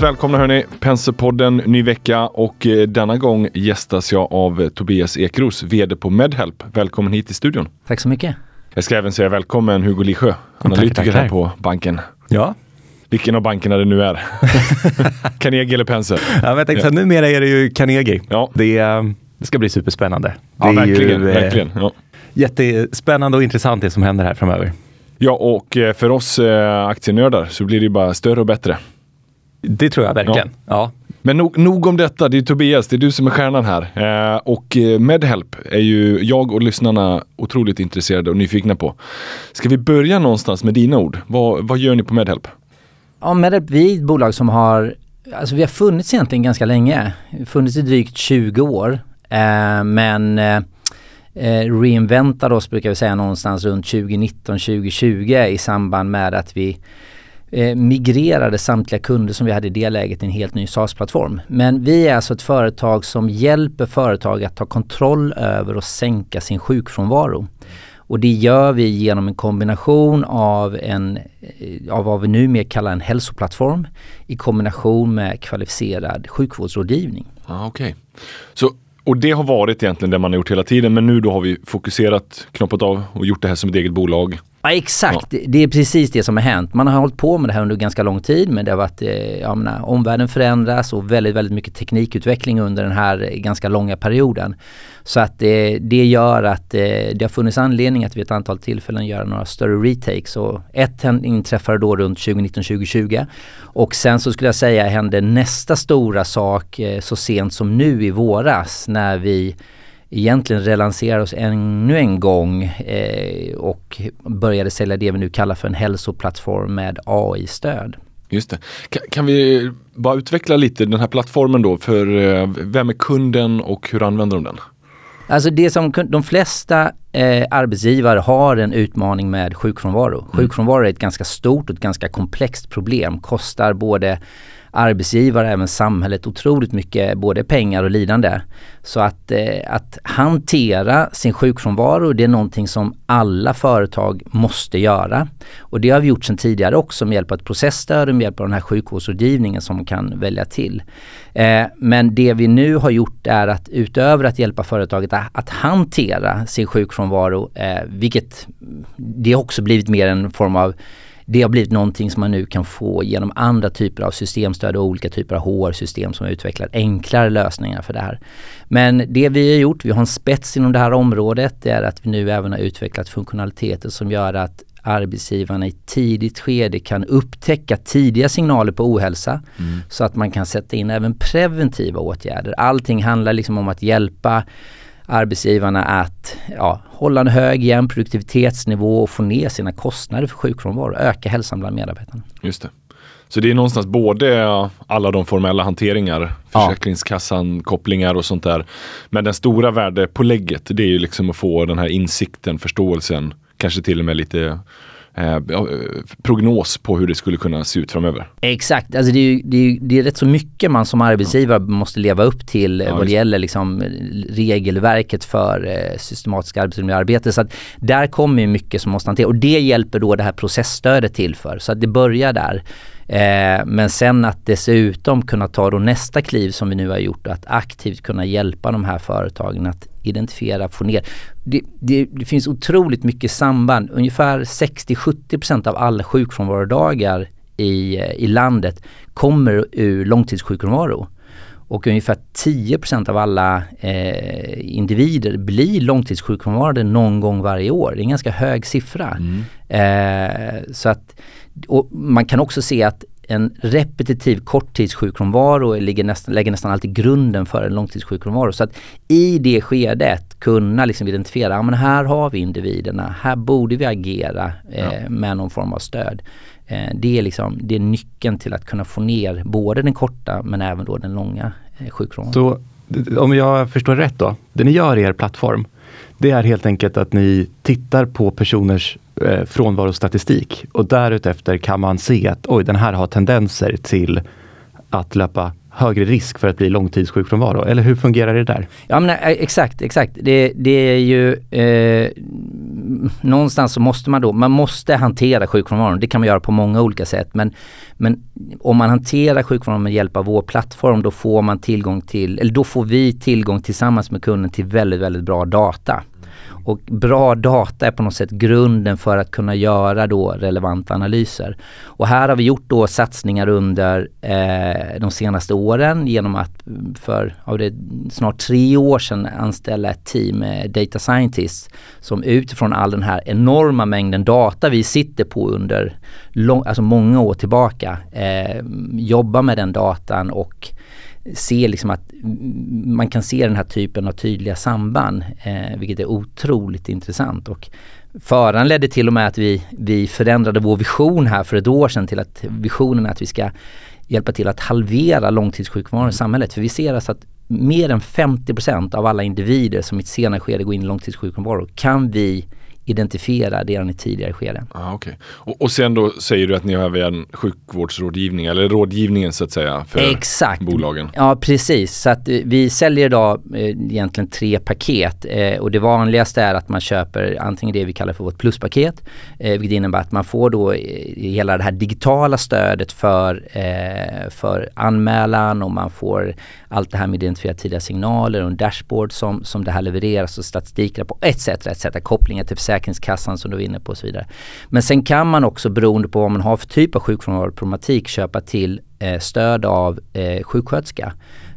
Varmt välkomna hörni, Penserpodden, ny vecka och eh, denna gång gästas jag av Tobias Ekros, VD på Medhelp. Välkommen hit till studion. Tack så mycket. Jag ska även säga välkommen Hugo Lisjö, analytiker här på banken. Ja. Vilken av bankerna det nu är. Carnegie eller Penser? Ja, men jag tänkte ja. numera är det ju Carnegie. Ja. Det, det ska bli superspännande. Ja, det verkligen. Ju, eh, verkligen. Ja. Jättespännande och intressant det som händer här framöver. Ja, och eh, för oss eh, aktienördar så blir det ju bara större och bättre. Det tror jag verkligen. Ja. ja. Men nog, nog, om detta, det är Tobias, det är du som är stjärnan här. Eh, och eh, Medhelp är ju jag och lyssnarna otroligt intresserade och nyfikna på. Ska vi börja någonstans med dina ord? Vad, vad gör ni på Medhelp? Ja, Medhelp, vi är ett bolag som har, alltså vi har funnits egentligen ganska länge. Funnits i drygt 20 år. Eh, men eh, eh, reinventade oss brukar vi säga någonstans runt 2019-2020 i samband med att vi eh, migrerade samtliga kunder som vi hade i det läget till en helt ny SaaS-plattform. Men vi är alltså ett företag som hjälper företag att ta kontroll över och sänka sin sjukfrånvaro. Och det gör vi genom en kombination av, en, eh, av vad vi numera kallar en hälsoplattform i kombination med kvalificerad sjukvårdsrådgivning. Ah, okay. Så och det har varit egentligen det man har gjort hela tiden men nu då har vi fokuserat, knoppat av och gjort det här som ett eget bolag. Ja exakt, ja. det är precis det som har hänt. Man har hållit på med det här under ganska lång tid men det har varit, eh, jag menar, omvärlden förändras och väldigt, väldigt mycket teknikutveckling under den här ganska långa perioden. Så att det, det gör att eh, det har funnits anledning att vid ett antal tillfällen göra några större retakes. Och ett inträffade då runt 2019-2020 och sen så skulle jag säga hände nästa stora sak eh, så sent som nu i våras när vi egentligen relanserade oss ännu en gång eh, och började sälja det vi nu kallar för en hälsoplattform med AI-stöd. Just det. Kan, kan, vi bara utveckla lite den här plattformen då för eh, vem är kunden och hur använder de den? Alltså det som de flesta eh, arbetsgivare har en utmaning med sjukfrånvaro. Mm. Sjukfrånvaro är ett ganska stort och ett ganska komplext problem. Kostar både arbetsgivare, även samhället otroligt mycket både pengar och lidande. Så att, eh, att hantera sin sjukfrånvaro det är någonting som alla företag måste göra. Och det har vi gjort sedan tidigare också med hjälp av ett processstöd och med hjälp av den här sjukvårdsrådgivningen som man kan välja till. Eh, men det vi nu har gjort är att utöver att hjälpa företaget att, att hantera sin sjukfrånvaro, eh, vilket det har också blivit mer en form av det har blivit någonting som man nu kan få genom andra typer av systemstöd och olika typer av HR-system som utvecklar enklare lösningar för det här. Men det vi har gjort, vi har en spets inom det här området, det är att vi nu även har utvecklat funktionaliteter som gör att arbetsgivarna i tidigt skede kan upptäcka tidiga signaler på ohälsa mm. så att man kan sätta in även preventiva åtgärder. Allting handlar liksom om att hjälpa arbetsgivarna att ja, hålla en hög jämn produktivitetsnivå och få ner sina kostnader för sjukfrånvaro, öka hälsan bland medarbetarna. Just det. Så det är någonstans både alla de formella hanteringar, Försäkringskassan, kopplingar och sånt där. Men den stora värdepålägget det är ju liksom att få den här insikten, förståelsen, kanske till och med lite Eh, prognos på hur det skulle kunna se ut framöver. Exakt, alltså det är, ju, det, är, det är rätt så mycket man som arbetsgivare ja. måste leva upp till ja, vad det gäller liksom regelverket för eh, systematiskt arbetsmiljöarbete. Så att där kommer mycket som måste hanteras och det hjälper då det här processstödet till för. Så att det börjar där. Eh, men sen att dessutom kunna ta då nästa kliv som vi nu har gjort, att aktivt kunna hjälpa de här företagen att identifiera, få ner. Det, det, det finns otroligt mycket samband. Ungefär 60-70% av alla sjukfrånvarodagar i, i landet kommer ur långtidssjukfrånvaro. Och ungefär 10% av alla eh, individer blir långtidssjukfrånvarande någon gång varje år. Det är en ganska hög siffra. Mm. Eh, så att, och man kan också se att en repetitiv korttidssjukfrånvaro ligger nästan, lägger nästan alltid grunden för en långtidssjukfrånvaro. Så att i det skedet kunna liksom identifiera, ja men här har vi individerna, här borde vi agera eh, ja. med någon form av stöd. Eh, det, är liksom, det är nyckeln till att kunna få ner både den korta men även då den långa eh, sjukfrånvaron. Så om jag förstår rätt då, det ni gör i er plattform, det är helt enkelt att ni tittar på personers eh, frånvarostatistik och därefter kan man se att oj, den här har tendenser till att löpa högre risk för att bli långtidssjukfrånvaro? Eller hur fungerar det där? Ja men eh, exakt, exakt. Det, det är ju eh, någonstans så måste man då, man måste hantera sjukfrånvaron. Det kan man göra på många olika sätt. Men, men om man hanterar sjukfrånvaron med hjälp av vår plattform då får man tillgång till, eller då får vi tillgång tillsammans med kunden till väldigt, väldigt bra data. Och bra data är på något sätt grunden för att kunna göra då relevanta analyser. Och här har vi gjort då satsningar under eh, de senaste åren genom att för ja, det snart tre år sedan anställa ett team med data scientists som utifrån all den här enorma mängden data vi sitter på under lång, alltså många år tillbaka eh, jobbar med den datan och se liksom att man kan se den här typen av tydliga samband, eh, vilket är otroligt intressant. Och föranledde till och med att vi, vi förändrade vår vision här för ett år sedan till att visionen är att vi ska hjälpa till att halvera långtidssjukfrånvaron i samhället. För vi ser alltså att mer än 50% av alla individer som i ett senare skede går in i långtidssjukfrånvaro kan vi identifiera redan i tidigare skeden. Ah, okay. och, och sen då säger du att ni har en sjukvårdsrådgivning eller rådgivningen så att säga för Exakt. bolagen? Ja precis, så att eh, vi säljer idag eh, egentligen tre paket eh, och det vanligaste är att man köper antingen det vi kallar för vårt pluspaket eh, vilket innebär att man får då eh, hela det här digitala stödet för, eh, för anmälan och man får allt det här med identifiera tidiga signaler och en dashboard som, som det här levereras alltså och statistiker på etc. etc. Kopplingar till Försäkringskassan som du var inne på och så vidare. Men sen kan man också beroende på vad man har för typ av sjukfrånvaroproblematik köpa till eh, stöd av eh, sjuksköterska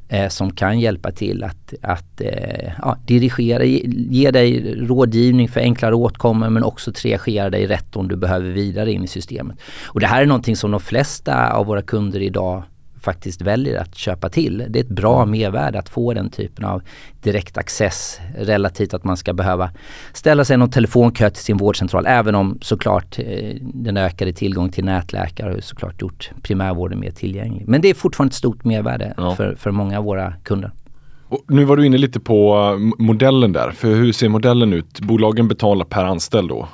eh, som kan hjälpa till att, att eh, ja, dirigera, ge, ge dig rådgivning för enklare åtkommor men också triagera dig rätt om du behöver vidare in i systemet. Och det här är någonting som de flesta av våra kunder idag faktiskt väljer att köpa till. Det är ett bra mm. mervärde att få den typen av direkt access relativt att man ska behöva ställa sig någon telefonkö till sin vårdcentral även om såklart eh, den ökade tillgång till nätläkare har såklart gjort primärvården mer tillgänglig. Men det är fortfarande ett stort mervärde ja. för, för många av våra kunder. Och nu var du inne lite på modellen där, för hur ser modellen ut? Bolagen betalar per anställd då?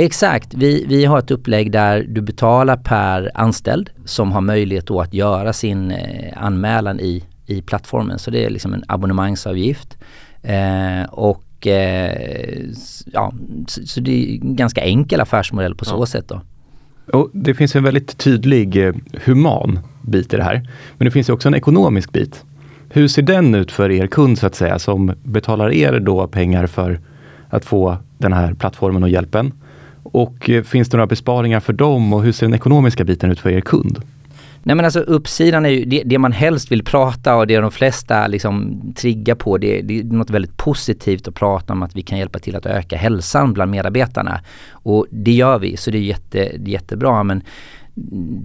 Exakt, vi, vi har ett upplägg där du betalar per anställd som har möjlighet då att göra sin eh, anmälan i, i plattformen. Så det är liksom en abonnemangsavgift. Eh, och eh, ja, så, så, det är en ganska enkel affärsmodell på så ja. sätt då. Och det finns en väldigt tydlig eh, human bit i det här. Men det finns också en ekonomisk bit. Hur ser den ut för er kund så att säga som betalar er då pengar för att få den här plattformen och hjälpen? Och eh, finns det några besparingar för dem och hur ser den ekonomiska biten ut för er kund? Nej men alltså uppsidan är ju det, det, man helst vill prata och det de flesta liksom triggar på det, det är något väldigt positivt att prata om att vi kan hjälpa till att öka hälsan bland medarbetarna. Och det gör vi så det är jätte, jättebra men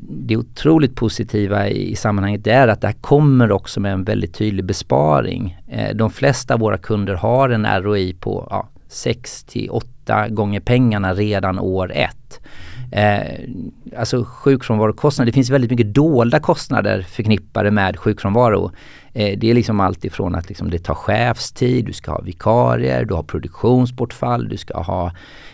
det otroligt positiva i sammanhanget är att det här kommer också med en väldigt tydlig besparing. Eh, de flesta av våra kunder har en ROI på ja, 6 till 8 gånger pengarna redan år ett. Eh, alltså sjukfrånvarokostnader, det finns väldigt mycket dolda kostnader förknippade med sjukfrånvaro. Eh, det är liksom allt ifrån att liksom det tar chefstid, du ska ha vikarier, du har produktionsbortfall, du ska ha,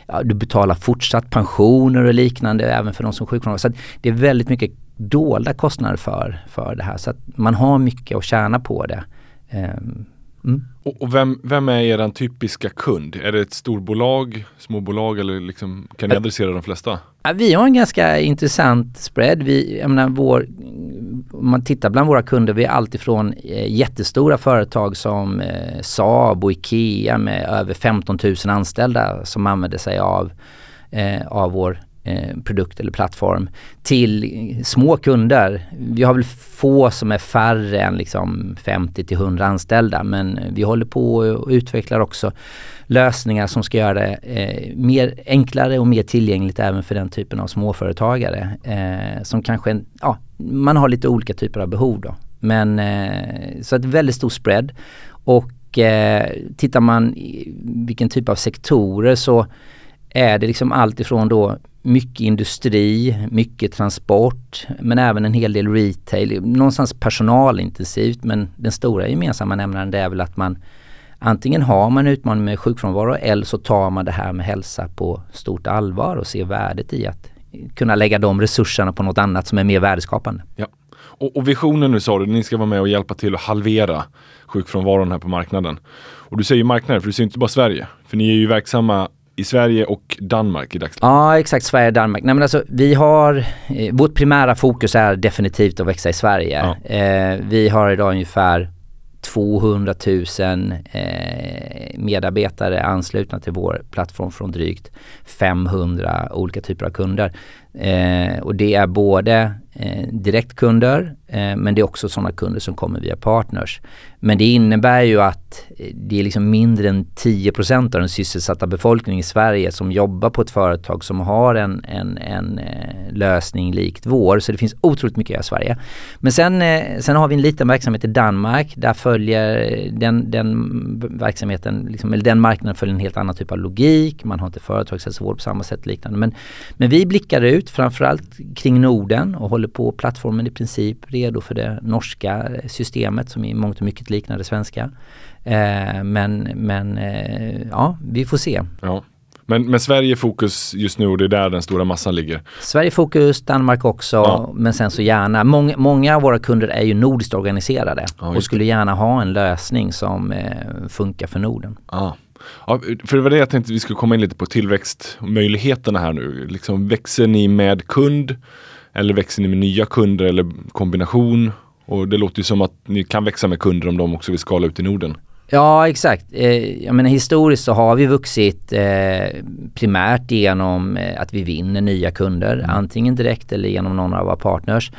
ja, du betalar fortsatt pensioner och liknande även för de som sjukfrånvaro. Så det är väldigt mycket dolda kostnader för, för det här så att man har mycket att tjäna på det. Eh, Mm. Och, och, vem, vem är er typiska kund? Är det ett storbolag, småbolag eller liksom, kan ni adressera de flesta? Ja, vi har en ganska intressant spread. Vi, jag menar, vår, om man tittar bland våra kunder, vi är alltifrån eh, jättestora företag som eh, Saab och Ikea med över 15 000 anställda som använder sig av, eh, av vår Eh, produkt eller plattform till små kunder. Vi har väl få som är färre än liksom 50 till 100 anställda men vi håller på och utvecklar också lösningar som ska göra det eh, mer enklare och mer tillgängligt även för den typen av småföretagare eh, som kanske, ja, man har lite olika typer av behov då. Men eh, så ett väldigt stor spread och eh, tittar man i vilken typ av sektorer så är det liksom allt ifrån då mycket industri, mycket transport men även en hel del retail. Någonstans personalintensivt men den stora gemensamma nämnaren det är väl att man antingen har man utmaning med sjukfrånvaro eller så tar man det här med hälsa på stort allvar och ser värdet i att kunna lägga de resurserna på något annat som är mer värdeskapande. Ja. Och, och visionen nu sa du, ni ska vara med och hjälpa till att halvera sjukfrånvaron här på marknaden. Och du säger marknaden, för du säger inte bara Sverige. För ni är ju verksamma i Sverige och Danmark i dagsläget? Ja exakt, Sverige och Danmark. Nej men alltså vi har, eh, vårt primära fokus är definitivt att växa i Sverige. Ja. Eh, vi har idag ungefär 200 000 eh, medarbetare anslutna till vår plattform från drygt 500 olika typer av kunder. Eh, och det är både eh, direktkunder eh, men det är också sådana kunder som kommer via partners. Men det innebär ju att eh, det är liksom mindre än 10% av den sysselsatta befolkningen i Sverige som jobbar på ett företag som har en, en, en eh, lösning likt vår. Så det finns otroligt mycket att göra i Sverige. Men sen, eh, sen har vi en liten verksamhet i Danmark. Där följer eh, den, den verksamheten, liksom, eller den marknaden följer en helt annan typ av logik. Man har inte företagshälsovård på samma sätt liknande. Men, men vi blickar ut framförallt kring Norden och håller på plattformen i princip redo för det norska systemet som i mångt och mycket liknar det svenska. Eh, men men eh, ja, vi får se. Ja. Men, men Sverige fokus just nu och det är där den stora massan ligger. Sverige fokus, Danmark också, Ja. men sen så gärna, många, många av våra kunder är ju nordiskt organiserade Ja, och skulle gärna ha en lösning som eh, funkar för Norden. Ja. Ja, för det var det jag tänkte vi skulle komma in lite på tillväxtmöjligheterna här nu. Liksom, växer ni med kund eller växer ni med nya kunder eller kombination? Och det låter ju som att ni kan växa med kunder om de också vill skala ut i Norden. Ja exakt. Eh, jag menar historiskt så har vi vuxit eh, primärt genom eh, att vi vinner nya kunder. Antingen direkt eller genom någon av våra partners.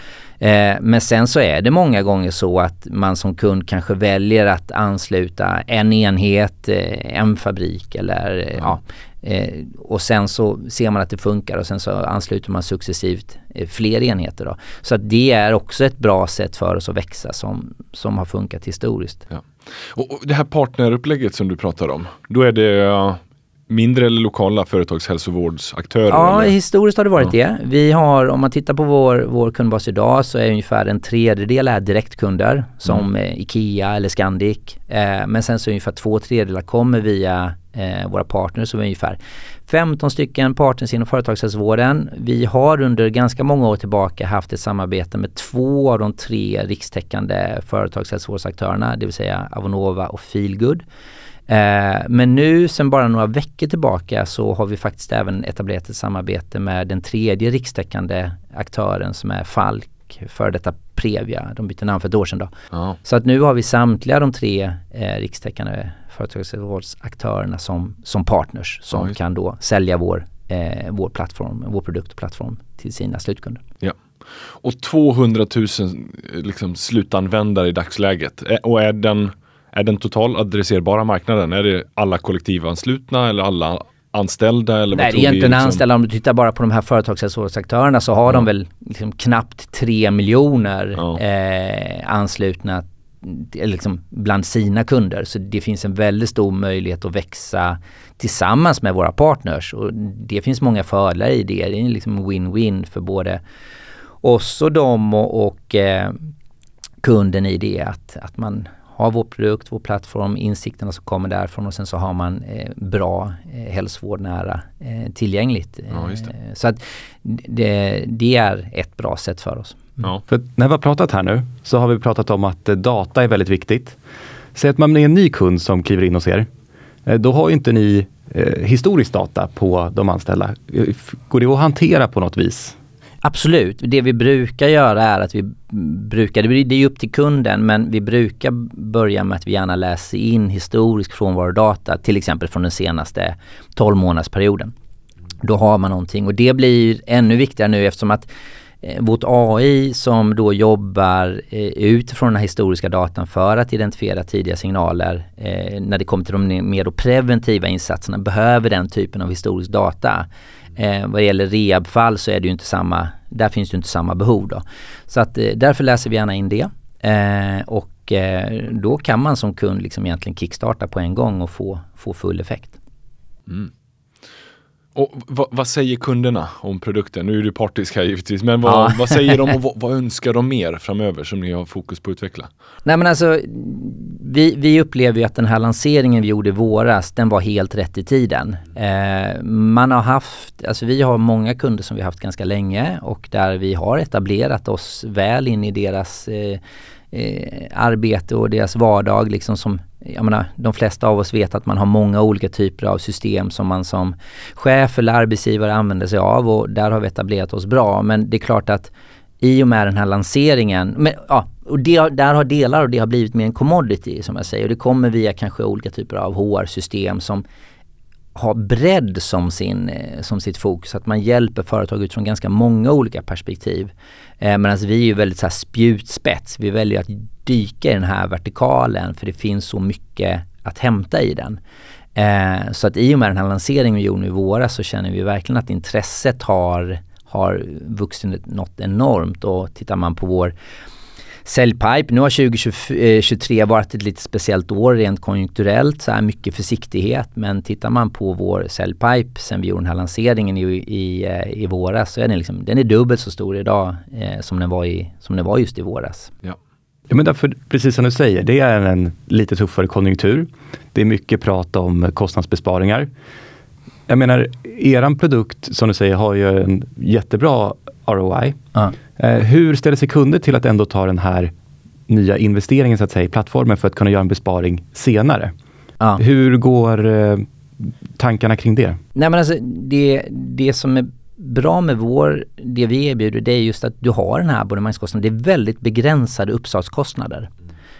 Men sen så är det många gånger så att man som kund kanske väljer att ansluta en enhet, en fabrik eller eh, ja. Eh, och sen så ser man att det funkar och sen så ansluter man successivt eh, fler enheter då. Så att det är också ett bra sätt för oss att växa som, som har funkat historiskt. Ja. Och, och det här partnerupplägget som du pratar om, då är det eh, mindre eller lokala företagshälsovårdsaktörer? Ja, eller? historiskt har det varit det. Vi har, om man tittar på vår, vår kundbas idag så är ungefär en tredjedel är direktkunder som eh, IKEA eller Scandic. Eh, men sen så ungefär två tredjedelar kommer via eh, våra partners, som är ungefär 15 stycken partners inom företagshälsovården. Vi har under ganska många år tillbaka haft ett samarbete med två av de tre rikstäckande företagshälsovårdsaktörerna, det vill säga Avonova och Feelgood. Eh, men nu sen bara några veckor tillbaka så har vi faktiskt även etablerat ett samarbete med den tredje rikstäckande aktören som är Falk, för detta Previa. De bytte namn för ett år sedan då. Ja. Så att nu har vi samtliga de tre eh, rikstäckande företagshälsovårdsaktörerna som, som partners som Ja, kan då sälja vår, eh, vår plattform, vår produkt och plattform till sina slutkunder. Ja. Och 200 000 liksom, slutanvändare i dagsläget. Ä- Och är den, är den total adresserbara marknaden? Är det alla kollektivanslutna eller alla anställda? Eller Nej, är vi, egentligen liksom? anställda. Om du tittar bara på de här företagshälsovårdsaktörerna så har de väl liksom knappt 3 miljoner Ja. eh, anslutna liksom bland sina kunder. Så det finns en väldigt stor möjlighet att växa tillsammans med våra partners. Och det finns många fördelar i det. Det är liksom win-win för både oss och dem och, och eh, kunden i det. Att, att man har vår produkt, vår plattform, insikterna som kommer därifrån och sen så har man eh, bra eh, hälsovård nära eh, tillgängligt. Ja, just det. Eh, Så att det, det är ett bra sätt för oss. Ja. För när vi har pratat här nu så har vi pratat om att eh, data är väldigt viktigt. Säg att man är en ny kund som kliver in hos er. Eh, Då har ju inte ni eh, historisk data på de anställda. Går det att hantera på något vis? Absolut. Det vi brukar göra är att vi brukar, det är ju upp till kunden, men vi brukar börja med att vi gärna läser in historisk frånvarodata, till exempel från den senaste 12 månadsperioden. Då har man någonting och det blir ännu viktigare nu eftersom att eh, vårt AI som då jobbar eh, utifrån den här historiska datan för att identifiera tidiga signaler eh, när det kommer till de mer preventiva insatserna behöver den typen av historisk data. Eh, vad det gäller rehabfall så är det ju inte samma, där finns det ju inte samma behov då. Så att eh, därför läser vi gärna in det. Eh, och eh, då kan man som kund liksom egentligen kickstarta på en gång och få, få full effekt. Mm. Och vad, vad säger kunderna om produkten? Nu är du partisk här givetvis, men vad, Ja. vad säger de och vad, vad önskar de mer framöver som ni har fokus på att utveckla? Nej men alltså, vi, vi upplever ju att den här lanseringen vi gjorde i våras, den var helt rätt i tiden. Eh, man har haft, alltså vi har många kunder som vi har haft ganska länge och där vi har etablerat oss väl in i deras eh, eh, arbete och deras vardag liksom som jag menar, de flesta av oss vet att man har många olika typer av system som man som chef eller arbetsgivare använder sig av och där har vi etablerat oss bra. Men det är klart att i och med den här lanseringen, men, ja, och det, där har delar och det har blivit mer en commodity som jag säger. Och det kommer via kanske olika typer av HR-system som har bredd som, sin, eh, som sitt fokus. Att man hjälper företag utifrån ganska många olika perspektiv. Eh, Medan vi är ju väldigt så här spjutspets. Vi väljer att dyka i den här vertikalen för det finns så mycket att hämta i den. Eh, så att i och med den här lanseringen vi gjorde i våras så känner vi verkligen att intresset har, har vuxit något enormt och tittar man på vår Säljpipe, nu har 2023 eh, varit ett lite speciellt år rent konjunkturellt, så här mycket försiktighet. Men tittar man på vår säljpipe sen vi gjorde den här lanseringen i, i, eh, i våras så är den, liksom, den är dubbelt så stor idag eh, som, den var i, som den var just i våras. Ja. Ja, men därför, precis som du säger, det är en lite tuffare konjunktur. Det är mycket prat om kostnadsbesparingar. Jag menar, eran produkt som du säger har ju en jättebra ROI. Uh. Eh, hur ställer sig kunder till att ändå ta den här nya investeringen så att säga, i plattformen för att kunna göra en besparing senare? Uh. Hur går eh, tankarna kring det? Nej men alltså det, det som är bra med vår, det vi erbjuder det är just att du har den här abonnemangskostnaden. Det är väldigt begränsade uppstartskostnader.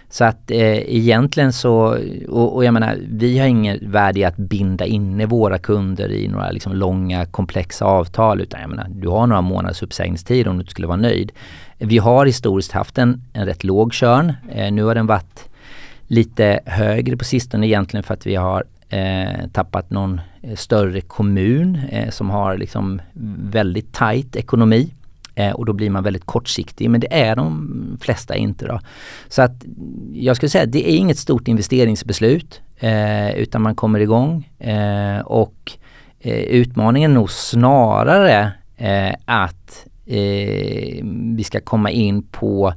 Så att eh, egentligen så, och, och, jag menar, vi har inget värde i att binda inne våra kunder i några liksom långa komplexa avtal utan jag menar, du har några månaders uppsägningstid om du skulle vara nöjd. Vi har historiskt haft en, en rätt låg körn. Eh, nu har den varit lite högre på sistone egentligen för att vi har eh, tappat någon Eh, större kommun eh, som har liksom väldigt tajt ekonomi. Eh, och då blir man väldigt kortsiktig men det är de flesta inte då. Så att jag skulle säga att det är inget stort investeringsbeslut eh, utan man kommer igång eh, och eh, utmaningen är nog snarare eh, att eh, vi ska komma in på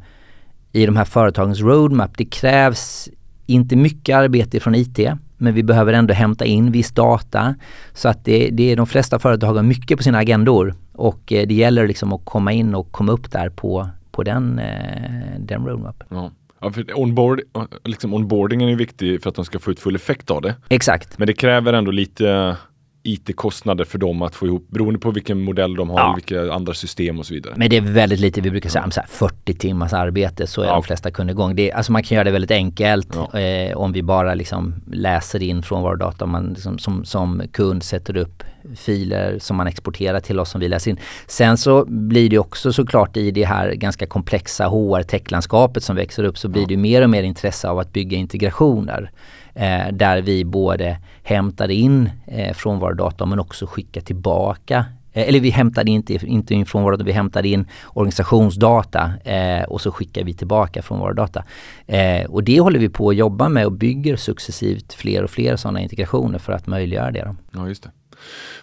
i de här företagens roadmap. Det krävs inte mycket arbete från IT men vi behöver ändå hämta in viss data. Så att det, det är de flesta företag har mycket på sina agendor och eh, det gäller liksom att komma in och komma upp där på, på den, eh, den roadmapen. Ja. Ja, för onboard, liksom onboardingen är viktig för att de ska få ut full effekt av det. Exakt. Men det kräver ändå lite IT-kostnader för dem att få ihop beroende på vilken modell de har, ja. vilka andra system och så vidare. Men det är väldigt lite, vi brukar säga här, 40 timmars arbete så är ja. de flesta kunder igång. Det, alltså man kan göra det väldigt enkelt ja. eh, om vi bara liksom läser in från våra data. Man liksom, som, som kund sätter upp filer som man exporterar till oss som vi läser in. Sen så blir det också såklart i det här ganska komplexa HR-techlandskapet som växer upp så blir det mer och mer intresse av att bygga integrationer eh, där vi både hämtar in eh, frånvarodata men också skickar tillbaka eh, eller vi hämtade inte, inte in frånvarodata, vi hämtade in organisationsdata eh, och så skickar vi tillbaka frånvarodata. Eh, och det håller vi på att jobba med och bygger successivt fler och fler sådana integrationer för att möjliggöra det. Då. Ja, just det.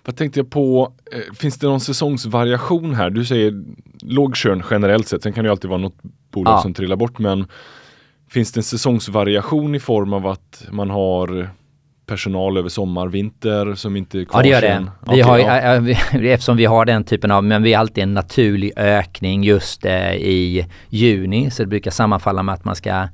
Vad tänkte jag på, eh, finns det någon säsongsvariation här? Du säger låg körn generellt sett, sen kan det alltid vara något bolag ja. som trillar bort men Finns det en säsongsvariation i form av att man har personal över sommar, vinter som inte är kvar Ja det gör det. Vi okay, har, ja. eftersom vi har den typen av, men vi har alltid en naturlig ökning just eh, i juni så det brukar sammanfalla med att man ska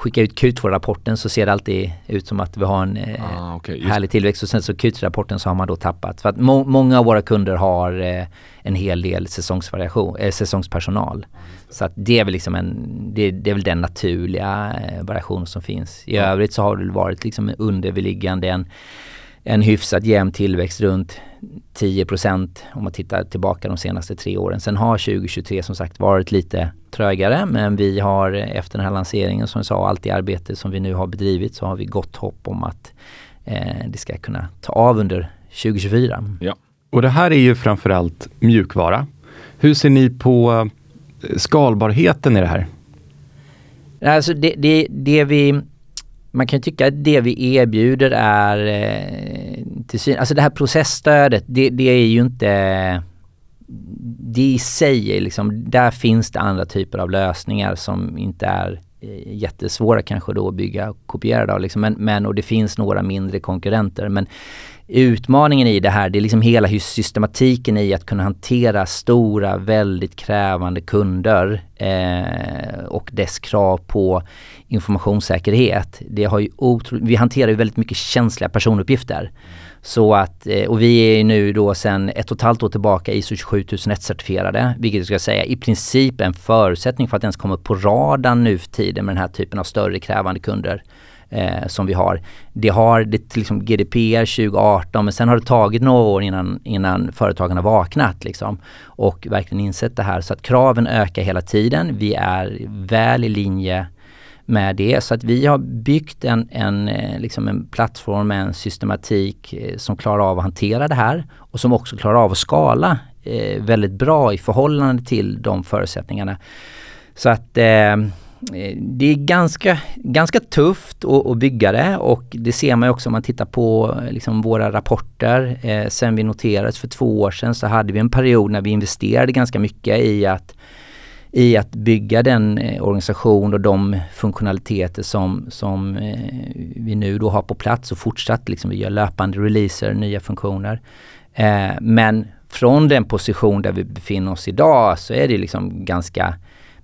skicka ut Q2-rapporten så ser det alltid ut som att vi har en eh, ah, okay, härlig tillväxt och sen så Q3-rapporten så har man då tappat. För att må många av våra kunder har eh, en hel del säsongsvariation, eh, säsongspersonal. Så att det är väl liksom en, det, det är väl den naturliga eh, variation som finns. I övrigt så har det varit liksom underliggande en, en hyfsat jämn tillväxt runt 10% om man tittar tillbaka de senaste tre åren. Sen har 2023 som sagt varit lite trögare men vi har efter den här lanseringen som jag sa, allt det arbete som vi nu har bedrivit så har vi gott hopp om att eh, det ska kunna ta av under 2024. Ja. Och det här är ju framförallt mjukvara. Hur ser ni på eh, skalbarheten i det här? Alltså det, det, det vi man kan tycka att det vi erbjuder är eh, till syn, alltså det här processstödet det, det är ju inte det i sig är liksom, där finns det andra typer av lösningar som inte är eh, jättesvåra kanske då att bygga och kopiera då liksom. men, men och det finns några mindre konkurrenter men utmaningen i det här, det är liksom hela systematiken i att kunna hantera stora, väldigt krävande kunder eh, och dess krav på informationssäkerhet. Det har ju vi hanterar ju väldigt mycket känsliga personuppgifter. Så att, eh, och vi är nu då sedan ett och ett halvt år tillbaka ISO 27001 certifierade, vilket jag ska säga i princip en förutsättning för att ens komma upp på radarn nu för tiden med den här typen av större krävande kunder eh, som vi har. Det har det liksom GDPR 2018 men sen har det tagit några år innan, innan företagen har vaknat liksom och verkligen insett det här. Så att kraven ökar hela tiden. Vi är väl i linje med det. Så att vi har byggt en, en, eh, liksom en plattform med en systematik eh, som klarar av att hantera det här och som också klarar av att skala eh, väldigt bra i förhållande till de förutsättningarna. Så att Eh, Eh, det är ganska, ganska tufft att, att, bygga det och det ser man också om man tittar på eh, liksom våra rapporter. Eh, sen vi noterades för två år sedan så hade vi en period när vi investerade ganska mycket i att, i att bygga den eh, organisation och de funktionaliteter som, som eh, vi nu då har på plats och fortsatt liksom vi gör löpande releaser, nya funktioner. Eh, men från den position där vi befinner oss idag så är det liksom ganska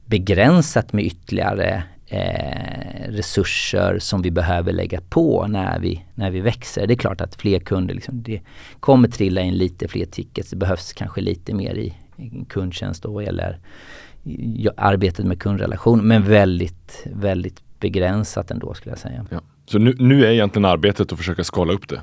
begränsat med ytterligare eh, resurser som vi behöver lägga på när vi, när vi växer. Det är klart att fler kunder, liksom, det kommer trilla in lite fler tickets. Det behövs kanske lite mer i, i kundtjänst då eller i, arbetet med kundrelation. Men väldigt, väldigt begränsat ändå skulle jag säga. Ja. Så nu, nu är egentligen arbetet att försöka skala upp det?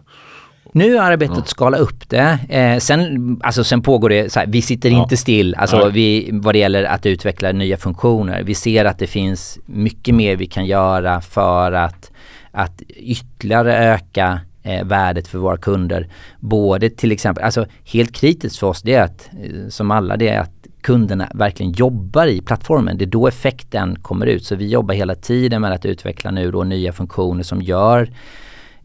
Nu är arbetet att skala upp det. Eh, sen, alltså sen pågår det, här, vi sitter ja. inte still alltså vi, vad det gäller att utveckla nya funktioner. Vi ser att det finns mycket mer vi kan göra för att, att ytterligare öka eh, värdet för våra kunder. Både till exempel, alltså helt kritiskt för oss det är att, eh, som alla, det är att kunderna verkligen jobbar i plattformen. Det är då effekten kommer ut. Så vi jobbar hela tiden med att utveckla nu då nya funktioner som gör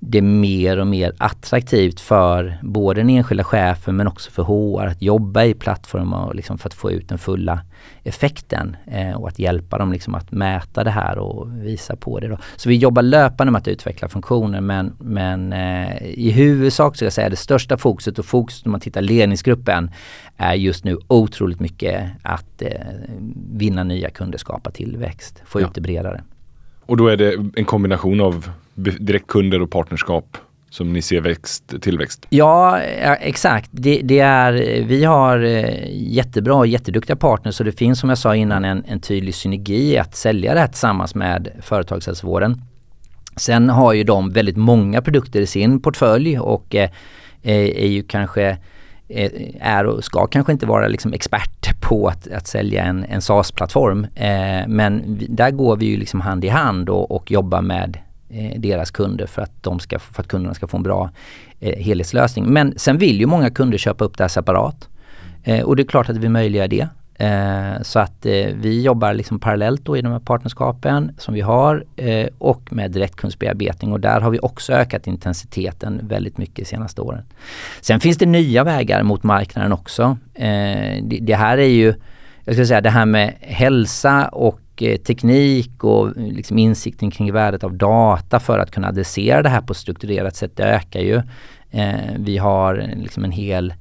det mer och mer attraktivt för både den enskilda chefen men också för HR att jobba i plattformar liksom för att få ut den fulla effekten eh, och att hjälpa dem liksom att mäta det här och visa på det. Då. Så vi jobbar löpande med att utveckla funktioner men, men eh, i huvudsak så jag säga det största fokuset och fokuset om man tittar ledningsgruppen är just nu otroligt mycket att eh, vinna nya kunder, skapa tillväxt, få ja. ut det bredare. Och då är det en kombination av direktkunder och partnerskap som ni ser växt, tillväxt? Ja, exakt. Det, det, är, vi har eh, jättebra och jätteduktiga partners och det finns som jag sa innan en, en tydlig synergi att sälja det här tillsammans med företagshälsovården. Sen har ju de väldigt många produkter i sin portfölj och eh, eh är ju kanske eh, Eh, är och ska kanske inte vara liksom expert på att, att sälja en, en SaaS-plattform. Eh, men där går vi ju liksom hand i hand och, och jobbar med eh, deras kunder för att, de ska, för att kunderna ska få en bra eh, helhetslösning. Men sen vill ju många kunder köpa upp det här separat. Eh, och det är klart att vi möjliggör det. Eh, så att eh, vi jobbar liksom parallellt då i de här partnerskapen som vi har eh, och med direktkundsbearbetning och där har vi också ökat intensiteten väldigt mycket de senaste åren. Sen finns det nya vägar mot marknaden också. Eh, det, det, här är ju, jag ska säga det här med hälsa och eh, teknik och eh, liksom insikten kring värdet av data för att kunna adressera det här på ett strukturerat sätt, det ökar ju. Eh, vi har eh, liksom en hel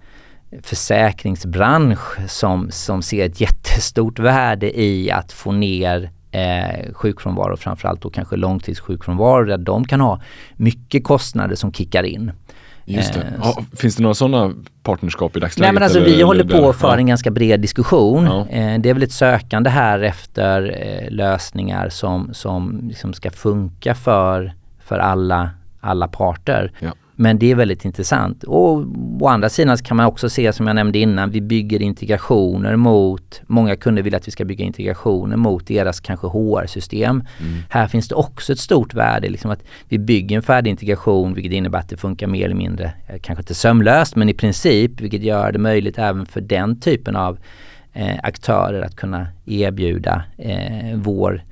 försäkringsbransch som, som ser ett jättestort värde i att få ner eh, sjukfrånvaro, framförallt då kanske långtidssjukfrånvaro där de kan ha mycket kostnader som kickar in. Just det. Eh, ja, finns det några sådana partnerskap i dagsläget? Nej men alltså eller, vi håller på för ja. en ganska bred diskussion. Ja. Eh, det är väl ett sökande här efter eh, lösningar som, som liksom ska funka för, för alla, alla parter. Ja. Men det är väldigt intressant. Och å andra sidan kan man också se som jag nämnde innan, vi bygger integrationer mot, många kunder vill att vi ska bygga integrationer mot deras kanske HR-system. Mm. Här finns det också ett stort värde, liksom att vi bygger en färdig integration vilket innebär att det funkar mer eller mindre, eh, kanske inte sömlöst men i princip, vilket gör det möjligt även för den typen av eh, aktörer att kunna erbjuda eh, vår,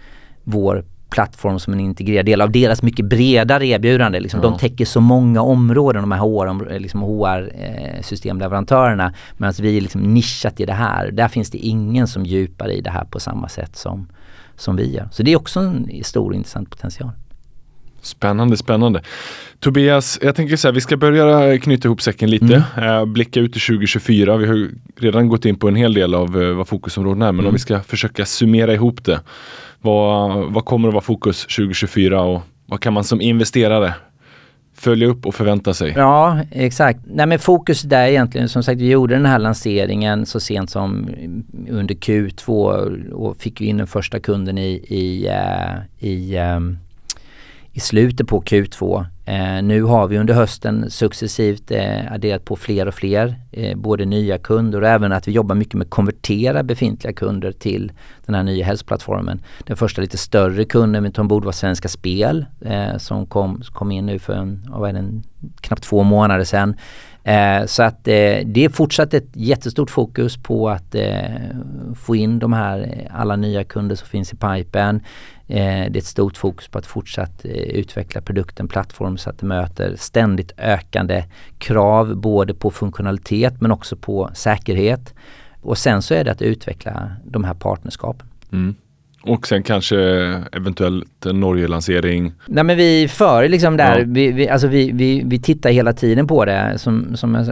vår plattform som en integrerad del av deras mycket bredare erbjudande. Liksom, ja. De täcker så många områden, de här HR, liksom HR-systemleverantörerna. Medan vi är liksom nischat i det här. Där finns det ingen som djupar i det här på samma sätt som, som vi gör. Så det är också en stor intressant potential. Spännande, spännande. Tobias, jag tänker så här, vi ska börja knyta ihop säcken lite. Mm. Eh, blicka ut till 2024. Vi har redan gått in på en hel del av eh, vad fokusområdena är, men mm. om vi ska försöka summera ihop det. Vad, vad kommer att vara fokus 2024 och vad kan man som investerare följa upp och förvänta sig? Ja, exakt. Nej men fokus där egentligen, som sagt vi gjorde den här lanseringen så sent som under Q2 och fick in den första kunden i, i, uh, i um, i slutet på Q2. Eh, nu har vi under hösten successivt eh, adderat på fler och fler, eh, både nya kunder och även att vi jobbar mycket med att konvertera befintliga kunder till den här nya hälsoplattformen. Den första lite större kunden vi tog ombord var Svenska Spel eh, som kom, kom in nu för en, vad är det, en, knappt två månader sedan. Eh, så att eh, det är fortsatt ett jättestort fokus på att eh, få in de här eh, alla nya kunder som finns i pipen. Eh, det är ett stort fokus på att fortsatt eh, utveckla produkten, plattform så att det möter ständigt ökande krav både på funktionalitet men också på säkerhet. Och sen så är det att utveckla de här partnerskapen. Mm. Och sen kanske eventuellt en Norge-lansering? Nej men vi före liksom där, ja. vi, vi, alltså vi, vi, vi tittar hela tiden på det. Som, som,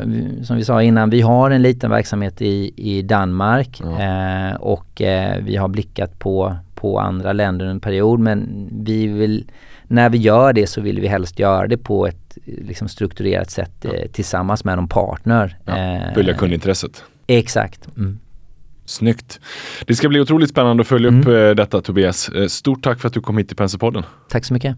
som vi sa innan, vi har en liten verksamhet i, i Danmark ja. eh, och eh, vi har blickat på, på andra länder en period men vi vill, när vi gör det så vill vi helst göra det på ett liksom, strukturerat sätt ja. eh, tillsammans med någon partner. Ja, eh, följa kundintresset. Exakt. Mm. Snyggt. Det ska bli otroligt spännande att följa mm. upp eh, detta Tobias. Eh, stort tack för att du kom hit till Penserpodden. Tack så mycket.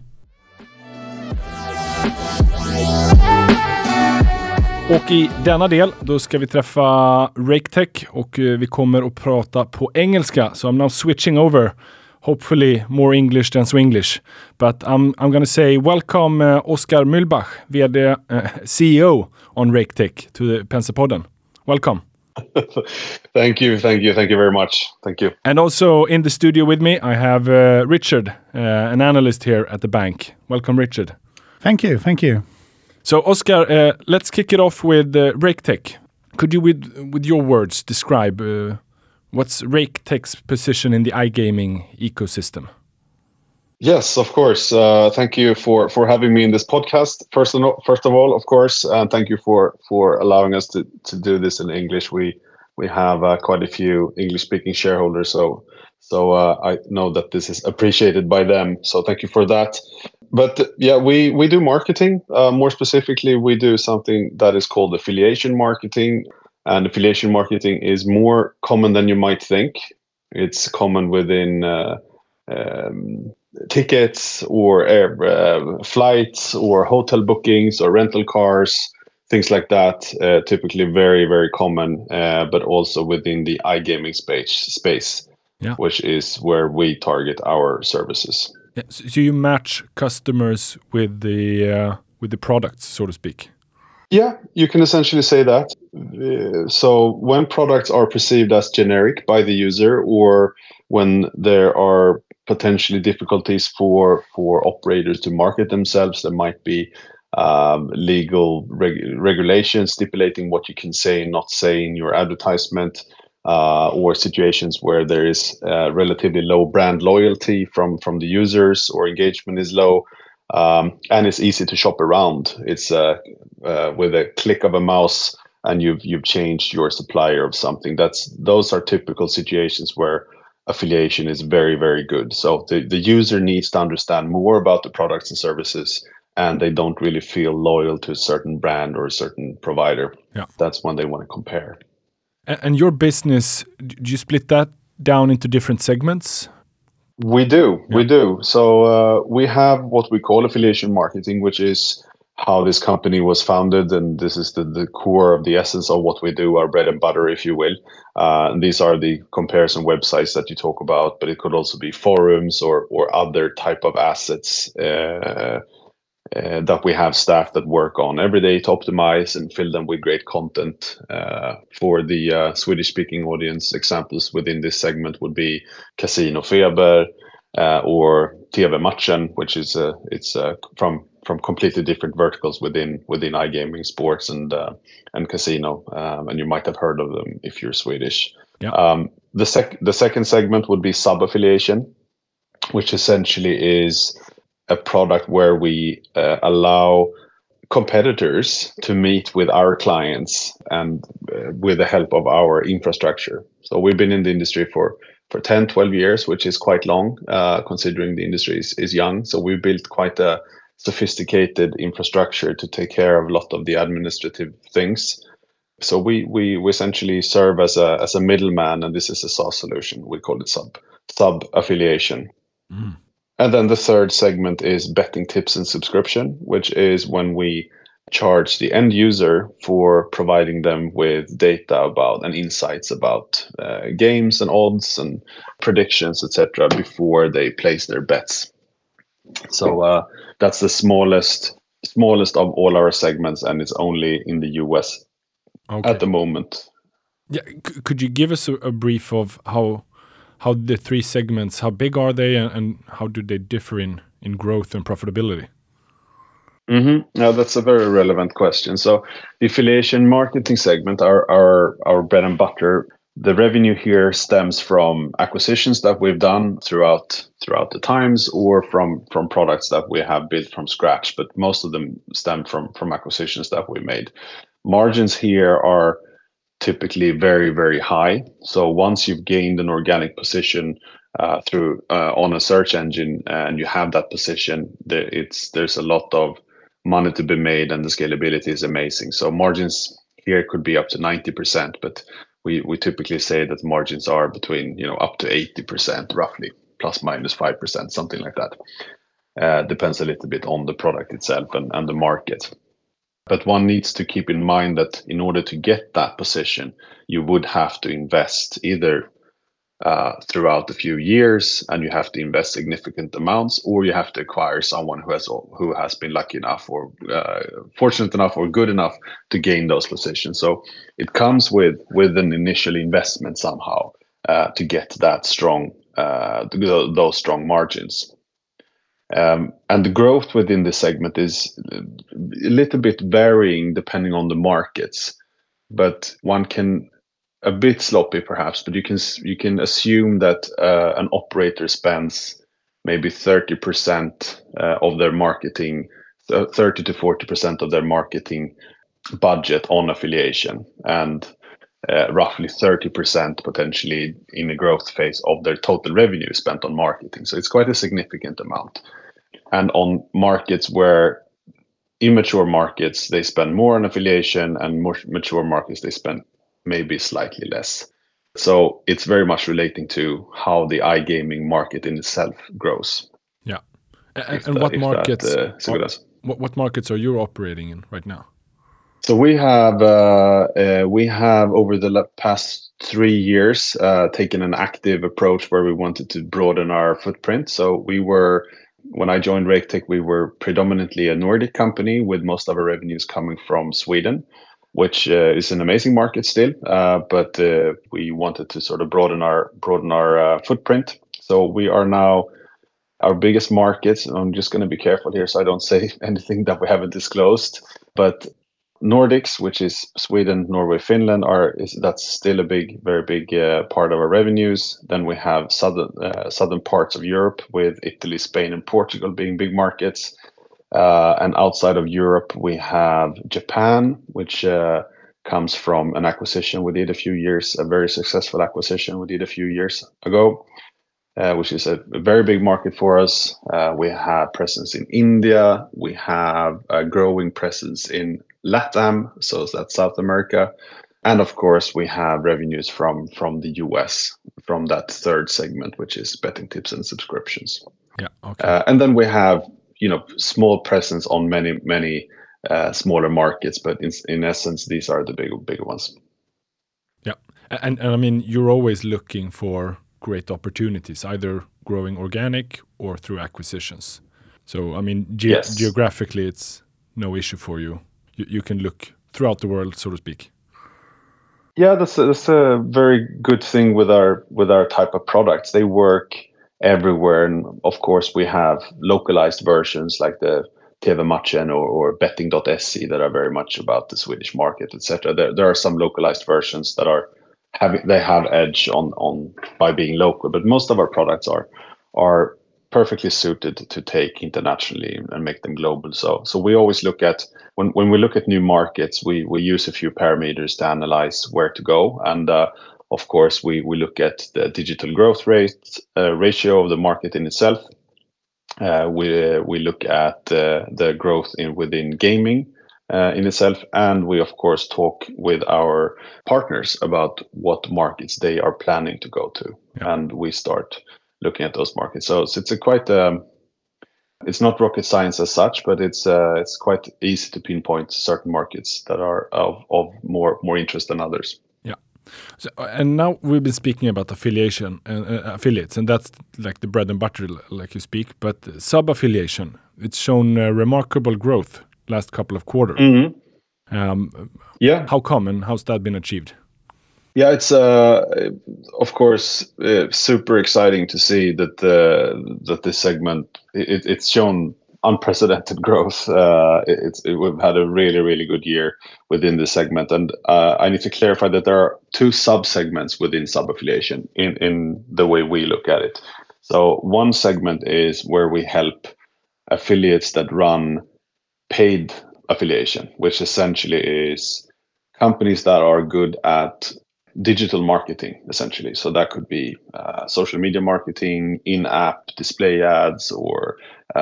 Och i denna del, då ska vi träffa RakeTech och eh, vi kommer att prata på engelska. So I'm now switching over. Hopefully more English than Swinglish. But I'm, I'm gonna say welcome uh, Oskar Mühlbach, VD, uh, CEO on RakeTech to Penserpodden. Welcome. thank you, thank you, thank you very much. Thank you. And also in the studio with me, I have uh, Richard, uh, an analyst here at the bank. Welcome, Richard. Thank you, thank you. So, Oskar, uh, let's kick it off with uh, RakeTech. Could you, with with your words, describe uh, what's RakeTech's position in the iGaming ecosystem? Yes, of course. Uh, thank you for for having me in this podcast. First of all, first of all, of course, and thank you for for allowing us to to do this in English. We we have uh, quite a few English speaking shareholders, so so uh, I know that this is appreciated by them. So thank you for that but yeah, we we do marketing. Uh, more specifically, we do something that is called affiliation marketing, and affiliation marketing is more common than you might think. It's common within uh, um, tickets or air, uh, flights or hotel bookings or rental cars, things like that. Uh, typically, very very common, uh, but also within the iGaming space space, yeah. which is where we target our services. Yeah, so you match customers with the uh, with the products, so to speak. Yeah, you can essentially say that. Uh, so when products are perceived as generic by the user, or when there are potentially difficulties for for operators to market themselves, there might be um, legal reg regulations stipulating what you can say and not say in your advertisement uh, or situations where there is uh, relatively low brand loyalty from from the users or engagement is low um, and it's easy to shop around. It's uh, with a click of a mouse and you've you've changed your supplier of something. That's those are typical situations where affiliation is very very good so the, the user needs to understand more about the products and services and they don't really feel loyal to a certain brand or a certain provider yeah. that's when they want to compare and your business, do you split that down into different segments? We do, yeah. we do. So uh, we have what we call affiliation marketing, which is how this company was founded, and this is the, the core of the essence of what we do, our bread and butter, if you will. Uh, and these are the comparison websites that you talk about, but it could also be forums or or other type of assets. Uh, uh, that we have staff that work on every day to optimize and fill them with great content. Uh, for the uh, Swedish speaking audience, examples within this segment would be Casino Feber uh, or TV Matchen, which is uh, it's from from completely different verticals within within iGaming, sports, and and casino. Um, and you might have heard of them if you're Swedish. Yeah. Um, the sec the second segment would be sub affiliation, which essentially is a product where we uh, allow competitors to meet with our clients and uh, with the help of our infrastructure. So we've been in the industry for for 10, 12 years, which is quite long, uh, considering the industry is, is young. So we've built quite a sophisticated infrastructure to take care of a lot of the administrative things. So we we, we essentially serve as a as a middleman, and this is a SaaS solution. We call it sub sub affiliation. Mm. And then the third segment is betting tips and subscription, which is when we charge the end user for providing them with data about and insights about uh, games and odds and predictions, etc., before they place their bets. So uh, that's the smallest smallest of all our segments, and it's only in the US okay. at the moment. Yeah, C could you give us a, a, brief of how how the three segments how big are they and, and how do they differ in in growth and profitability? Mm-hmm. Yeah, that's a very relevant question. So, the affiliation marketing segment, our our our bread and butter, the revenue here stems from acquisitions that we've done throughout throughout the times, or from from products that we have built from scratch. But most of them stem from from acquisitions that we made. Margins here are typically very very high. So once you've gained an organic position uh, through uh, on a search engine and you have that position, there's a lot of money to be made and the scalability is amazing. So margins here could be up to 90%, but we, we typically say that margins are between, you know, up to 80% roughly, plus minus 5%, something like that. Uh, depends a little bit on the product itself and, and the market. But one needs to keep in mind that in order to get that position, you would have to invest either uh, throughout a few years and you have to invest significant amounts or you have to acquire someone who has who has been lucky enough or uh, fortunate enough or good enough to gain those positions. So it comes with with an initial investment somehow uh, to get that strong uh, those strong margins. Um, and the growth within this segment is a little bit varying depending on the markets but one can a bit sloppy perhaps, but you can you can assume that uh, an operator spends maybe 30% uh, of their marketing, 30 to 40% of their marketing budget on affiliation, and uh, roughly 30% potentially in the growth phase of their total revenue spent on marketing. So it's quite a significant amount. And on markets where immature markets, they spend more on affiliation, and more mature markets, they spend maybe slightly less. So it's very much relating to how the iGaming market in itself grows. Yeah, and, and what markets? That, uh, are, what, what markets are you operating in right now? So we have uh, uh, we have over the past three years uh, taken an active approach where we wanted to broaden our footprint. So we were when I joined Raketech, we were predominantly a Nordic company with most of our revenues coming from Sweden which uh, is an amazing market still. Uh, but uh, we wanted to sort of broaden our broaden our footprint. So we are now our biggest markets. I'm just going to be careful here so I don't say anything that we haven't disclosed. But Nordics, which is Sweden, Norway, Finland, are is that's still a big, very big uh, part of our revenues. Then we have southern uh, southern parts of Europe with Italy, Spain, and Portugal being big markets. Uh, and outside of Europe, we have Japan, which uh, comes from an acquisition we did a few years, a very successful acquisition we did a few years ago, uh, which is a, very big market for us. Uh, we have presence in India. We have a growing presence in LATAM, so that's South America. And of course, we have revenues from from the US, from that third segment, which is betting tips and subscriptions. Yeah. Okay. Uh, and then we have you know small presence on many many uh, smaller markets, but in in essence, these are the big big ones. Yeah, and and I mean you're always looking for great opportunities, either growing organic or through acquisitions. So I mean, ge yes. geographically, it's no issue for you. you. You can look throughout the world, so to speak. Yeah, that's a, that's a very good thing with our with our type of products. They work everywhere. And of course, we have localized versions like the TV or, or betting.se that are very much about the Swedish market, etc. There, there are some localized versions that are having they have edge on on by being local, but most of our products are are perfectly suited to take internationally and make them global. So so we always look at when when we look at new markets, we we use a few parameters to analyze where to go and. Uh, of course, we, we look at the digital growth rate uh, ratio of the market in itself. Uh, we we look at uh, the growth in within gaming uh, in itself, and we of course talk with our partners about what markets they are planning to go to, yeah. and we start looking at those markets. So, so it's a quite um, it's not rocket science as such, but it's uh, it's quite easy to pinpoint certain markets that are of, of more more interest than others. So, and now we've been speaking about affiliation and uh, affiliates, and that's like the bread and butter, like you speak. But sub affiliation, it's shown uh, remarkable growth last couple of quarters. Mm -hmm. um, yeah. How come and how's that been achieved? Yeah, it's uh, of course uh, super exciting to see that the that this segment it, it's shown unprecedented growth. Uh, it's it, we've had a really really good year within this segment, and uh, I need to clarify that there are two sub segments within sub affiliation in in the way we look at it. So one segment is where we help affiliates that run paid affiliation, which essentially is companies that are good at digital marketing essentially so that could be uh, social media marketing in-app display ads or uh,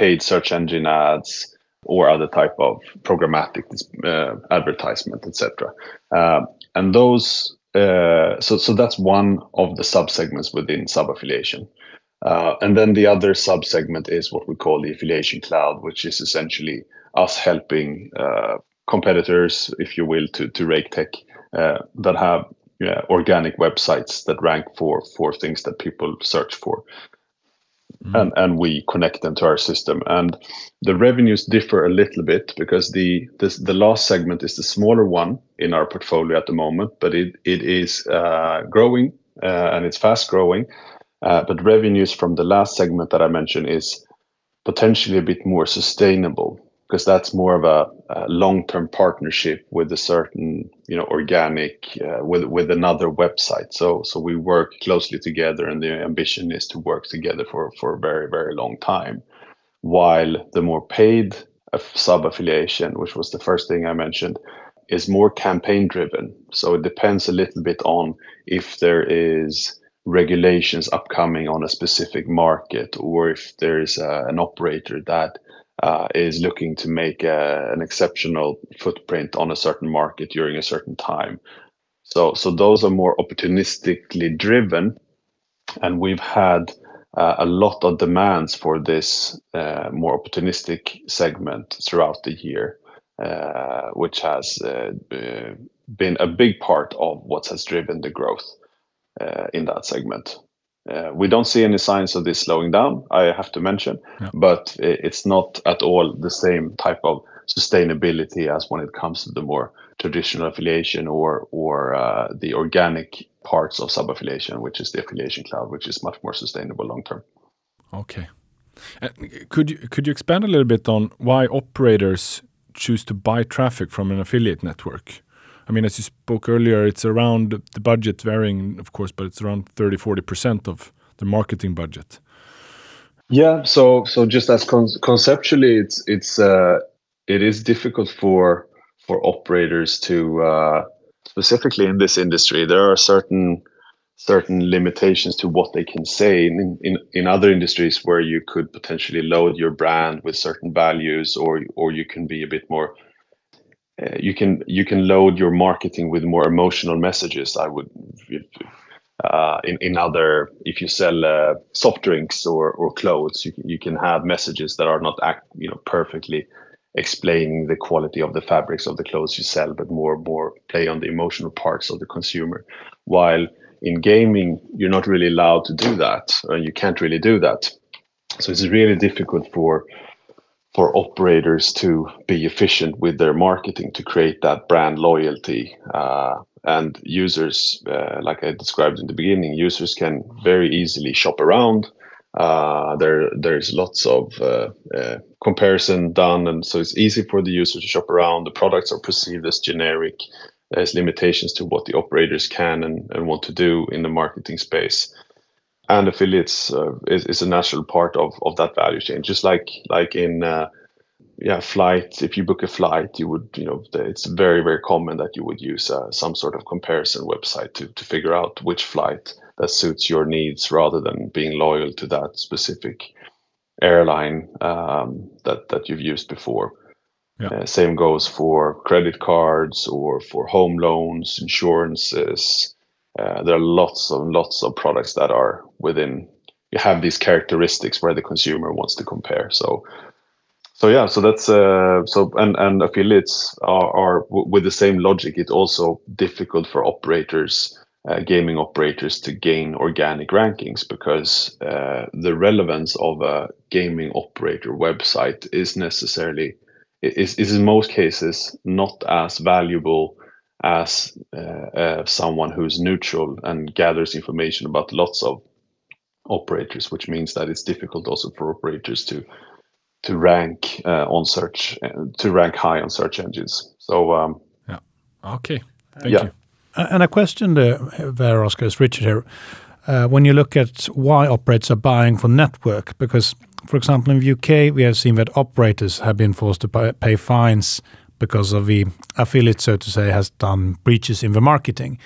paid search engine ads or other type of programmatic uh, advertisement etc uh, and those uh, so so that's one of the subsegments within sub affiliation uh, and then the other subsegment is what we call the affiliation cloud which is essentially us helping competitors if you will to to Raketech uh, that have organic websites that rank for for things that people search for. Mm. And, and we connect them to our system. And the revenues differ a little bit because the this, the last segment is the smaller one in our portfolio at the moment but it, it is uh, growing uh, and it's fast growing. Uh, but revenues from the last segment that i mentioned is potentially a bit more sustainable because that's more of a, a, long-term partnership with a certain you know organic uh, with with another website. So so we work closely together and the ambition is to work together for for a very very long time. While the more paid sub affiliation which was the first thing i mentioned is more campaign driven so it depends a little bit on if there is regulations upcoming on a specific market or if there is uh, an operator that is looking to make a, an exceptional footprint on a certain market during a certain time. So, so those are more opportunistically driven, and we've had uh, a lot of demands for this uh, more opportunistic segment throughout the year, uh, which has uh, been a big part of what has driven the growth uh, in that segment. Uh, we don't see any signs of this slowing down, I have to mention, yeah. but it's not at all the same type of sustainability as when it comes to the more traditional affiliation or or uh, the organic parts of sub affiliation, which is the affiliation cloud, which is much more sustainable long term. Okay, uh, could you could you expand a little bit on why operators choose to buy traffic from an affiliate network? I mean, as you spoke earlier, it's around the budget varying, of course, but it's around 30, 40% of the marketing budget. Yeah. So, so just as con conceptually, it's, it's, uh, it is difficult for, for operators to, uh, specifically in this industry, there are certain, certain limitations to what they can say in, in, in other industries where you could potentially load your brand with certain values or, or you can be a bit more uh, you can you can load your marketing with more emotional messages. I would uh, in in other if you sell uh, soft drinks or or clothes, you you can have messages that are not act you know perfectly explaining the quality of the fabrics of the clothes you sell, but more more play on the emotional parts of the consumer. While in gaming, you're not really allowed to do that, and you can't really do that. So it's really difficult for for operators to be efficient with their marketing to create that brand loyalty. Uh, and users, uh, like I described in the beginning, users can very easily shop around. Uh, there, there's lots of uh, uh, comparison done, and so it's easy for the user to shop around. The products are perceived as generic. There's limitations to what the operators can and, and want to do in the marketing space and affiliates uh, is, is a natural part of, of that value chain. Just like like in uh, yeah flight, if you book a flight, you would you know it's very very common that you would use uh, some sort of comparison website to to figure out which flight that suits your needs rather than being loyal to that specific airline um, that that you've used before. Yeah. Uh, same goes for credit cards or for home loans, insurances. Uh, there are lots of lots of products that are within. You have these characteristics where the consumer wants to compare. So, so yeah, so that's uh, so and and affiliates are, are with the same logic. It's also difficult for operators uh, gaming operators to gain organic rankings because uh, the relevance of a gaming operator website is necessarily is, is in most cases not as valuable as uh, uh, someone who's neutral and gathers information about lots of operators, which means that it's difficult also for operators to to rank uh, on search to rank high on search engines. So um, yeah, okay, thank yeah. you. And a question there, there Oskar, is Richard here. Uh, when you look at why operators are buying for network, because, for example, in the UK, we have seen that operators have been forced to pay, pay fines because of the affiliate, so to say, has done breaches in the marketing.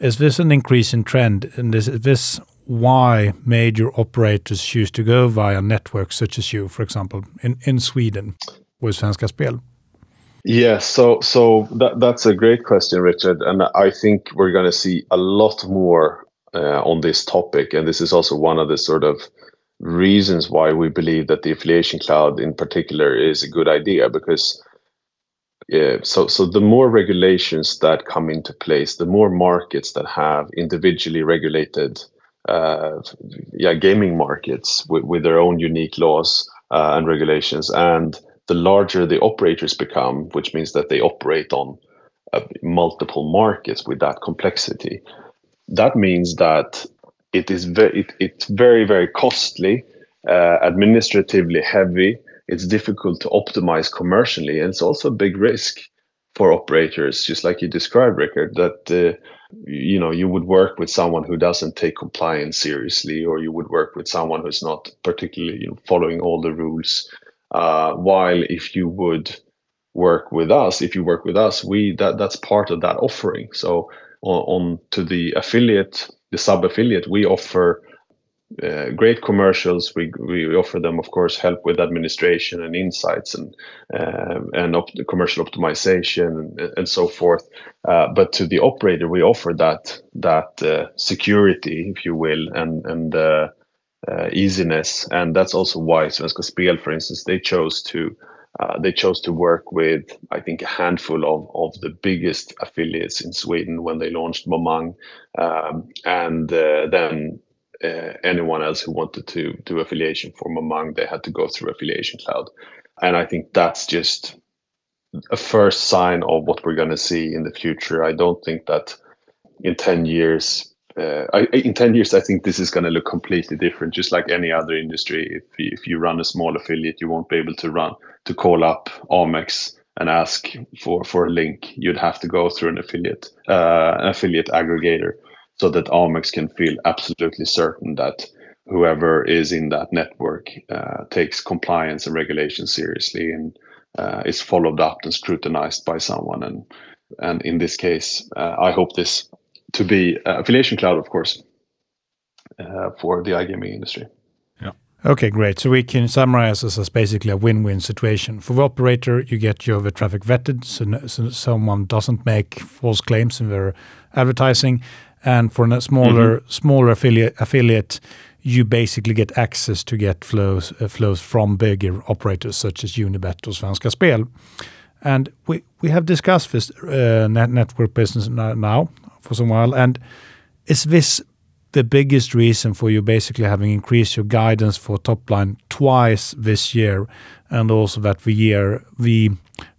Is this an increase in trend? And is this why major operators choose to go via networks such as you, for example, in, in Sweden with Svenska Spel? Yeah, so so that that's a great question, Richard, and I think we're going to see a lot more uh, on this topic, and this is also one of the sort of reasons why we believe that the affiliation cloud, in particular, is a good idea because. Yeah, so so the more regulations that come into place, the more markets that have individually regulated, uh, yeah, gaming markets with, with their own unique laws uh, and regulations, and the larger the operators become, which means that they operate on uh, multiple markets with that complexity, that means that it is very it, it's very very costly, uh, administratively heavy. It's difficult to optimize commercially, and it's also a big risk for operators, just like you described, Rickard. That uh, you know you would work with someone who doesn't take compliance seriously, or you would work with someone who's not particularly you know, following all the rules uh, while if you would work with us, if you work with us, we that that's part of that offering. So on, on to the affiliate, the sub affiliate, we offer uh, great commercials. We we offer them, of course, help with administration and insights and uh, and op- commercial optimization and, and so forth. Uh, but to the operator, we offer that that uh, security, if you will, and and uh, uh, easiness, and that's also why Svenska Spel, for instance, they chose to they chose to work with I think a handful of of the biggest affiliates in Sweden when they launched Momang, um, and then uh, anyone else who wanted to do affiliation for Momang, they had to go through Affiliation Cloud, and I think that's just a first sign of what we're going to see in the future. I don't think that in 10 years uh, I, in 10 years, I think this is going to look completely different, just like any other industry. If you, if you run a small affiliate, you won't be able to run to call up Amex and ask for, for a link. You'd have to go through an affiliate, uh, an affiliate aggregator, so that Amex can feel absolutely certain that whoever is in that network uh, takes compliance and regulation seriously and uh, is followed up and scrutinized by someone. And and in this case, uh, I hope this to be uh, affiliation cloud, of course, uh, for the iGaming industry. Yeah. Okay, great. So we can summarize this as basically a win-win situation. For the operator, you get your traffic vetted, so, no, so someone doesn't make false claims in their advertising. And for a smaller mm -hmm. smaller affiliate affiliate, you basically get access to get flows uh, flows from bigger operators such as Unibet or Svenska Spel. And we, we have discussed this uh, net network business now for some while. And is this the biggest reason for you basically having increased your guidance for top line twice this year, and also that the year the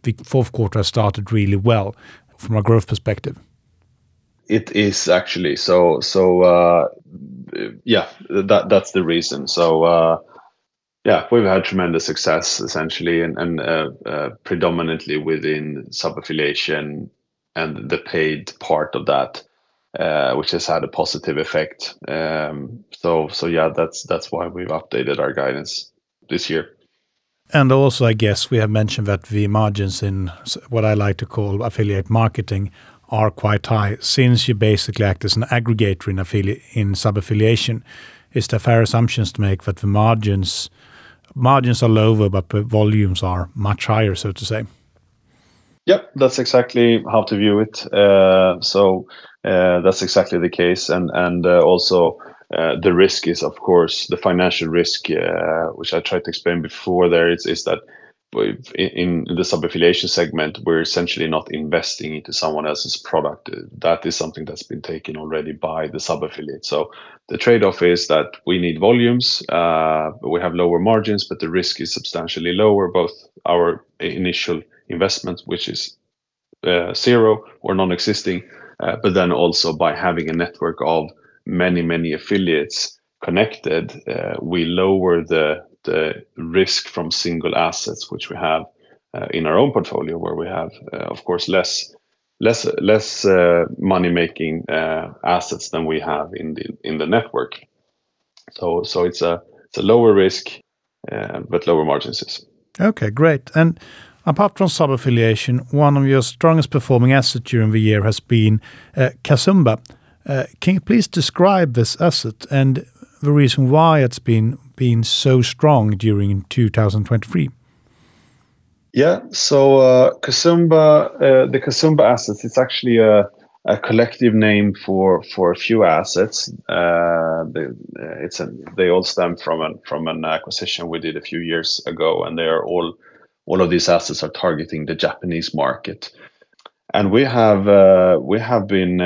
the fourth quarter started really well from a growth perspective? It is actually so. So uh, yeah, that that's the reason. So. Uh, yeah, we've had tremendous success essentially, and, and uh, uh, predominantly within sub affiliation and the paid part of that. uh, which has had a positive effect. Um, so so yeah, that's that's why we've updated our guidance this year. And also, I guess we have mentioned that the margins in what I like to call affiliate marketing are quite high since you basically act as an aggregator in affiliate in sub-affiliation. Is there fair assumptions to make that the margins margins are lower, but the volumes are much higher, so to say? Yep, that's exactly how to view it. Uh, so uh, that's exactly the case, and and uh, also uh, the risk is, of course, the financial risk, uh, which I tried to explain before. There is is that in, the sub affiliation segment, we're essentially not investing into someone else's product. That is something that's been taken already by the sub affiliate. So the trade off is that we need volumes, uh, we have lower margins, but the risk is substantially lower. Both our initial investment, which is uh, zero or non existing, uh, but then also by having a network of many, many affiliates connected, we lower the risk from single assets, which we have uh, in our own portfolio, where we have, uh, of course, less less less uh, money making uh, assets than we have in the in the network. So so it's a lower risk, but lower margins. Okay, great. And apart from sub affiliation, one of your strongest performing assets during the year has been Casumba. can you please describe this asset and the reason why it's been been so strong during 2023? Yeah, so uh, Casumba, uh, the Casumba assets, it's actually a, a collective name for for a few assets. Uh, the, uh, it's a, they all stem from an from an acquisition we did a few years ago, and they are all all of these assets are targeting the Japanese market. And we have uh, we have been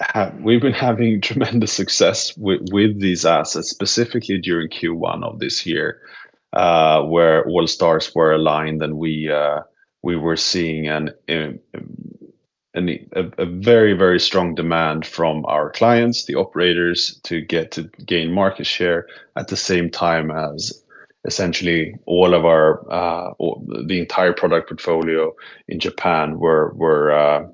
uh, have, we've been having tremendous success with, with these assets, specifically during Q1 of this year, uh, where all stars were aligned and we uh, we were seeing an, an, an a, a, very very strong demand from our clients, the operators, to get to gain market share at the same time as essentially all of our uh, the entire product portfolio in Japan were were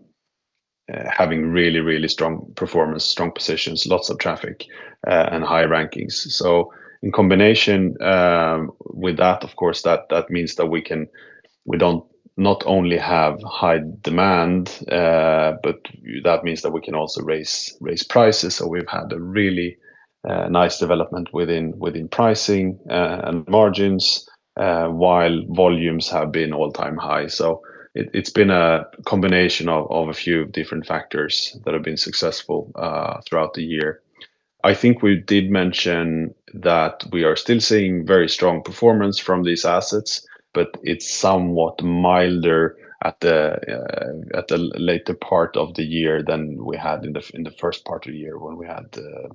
uh, having really really strong performance strong positions lots of traffic uh, and high rankings. So in combination um, with that of course that that means that we can we don't not only have high demand uh, but that means that we can also raise raise prices. So we've had a really uh, nice development within within pricing uh, and margins uh, while volumes have been all time high. So it, has been a combination of, of a few different factors that have been successful uh, throughout the year. I think we did mention that we are still seeing very strong performance from these assets, but it's somewhat milder at the uh, at the later part of the year than we had in the in the first part of the year when we had uh,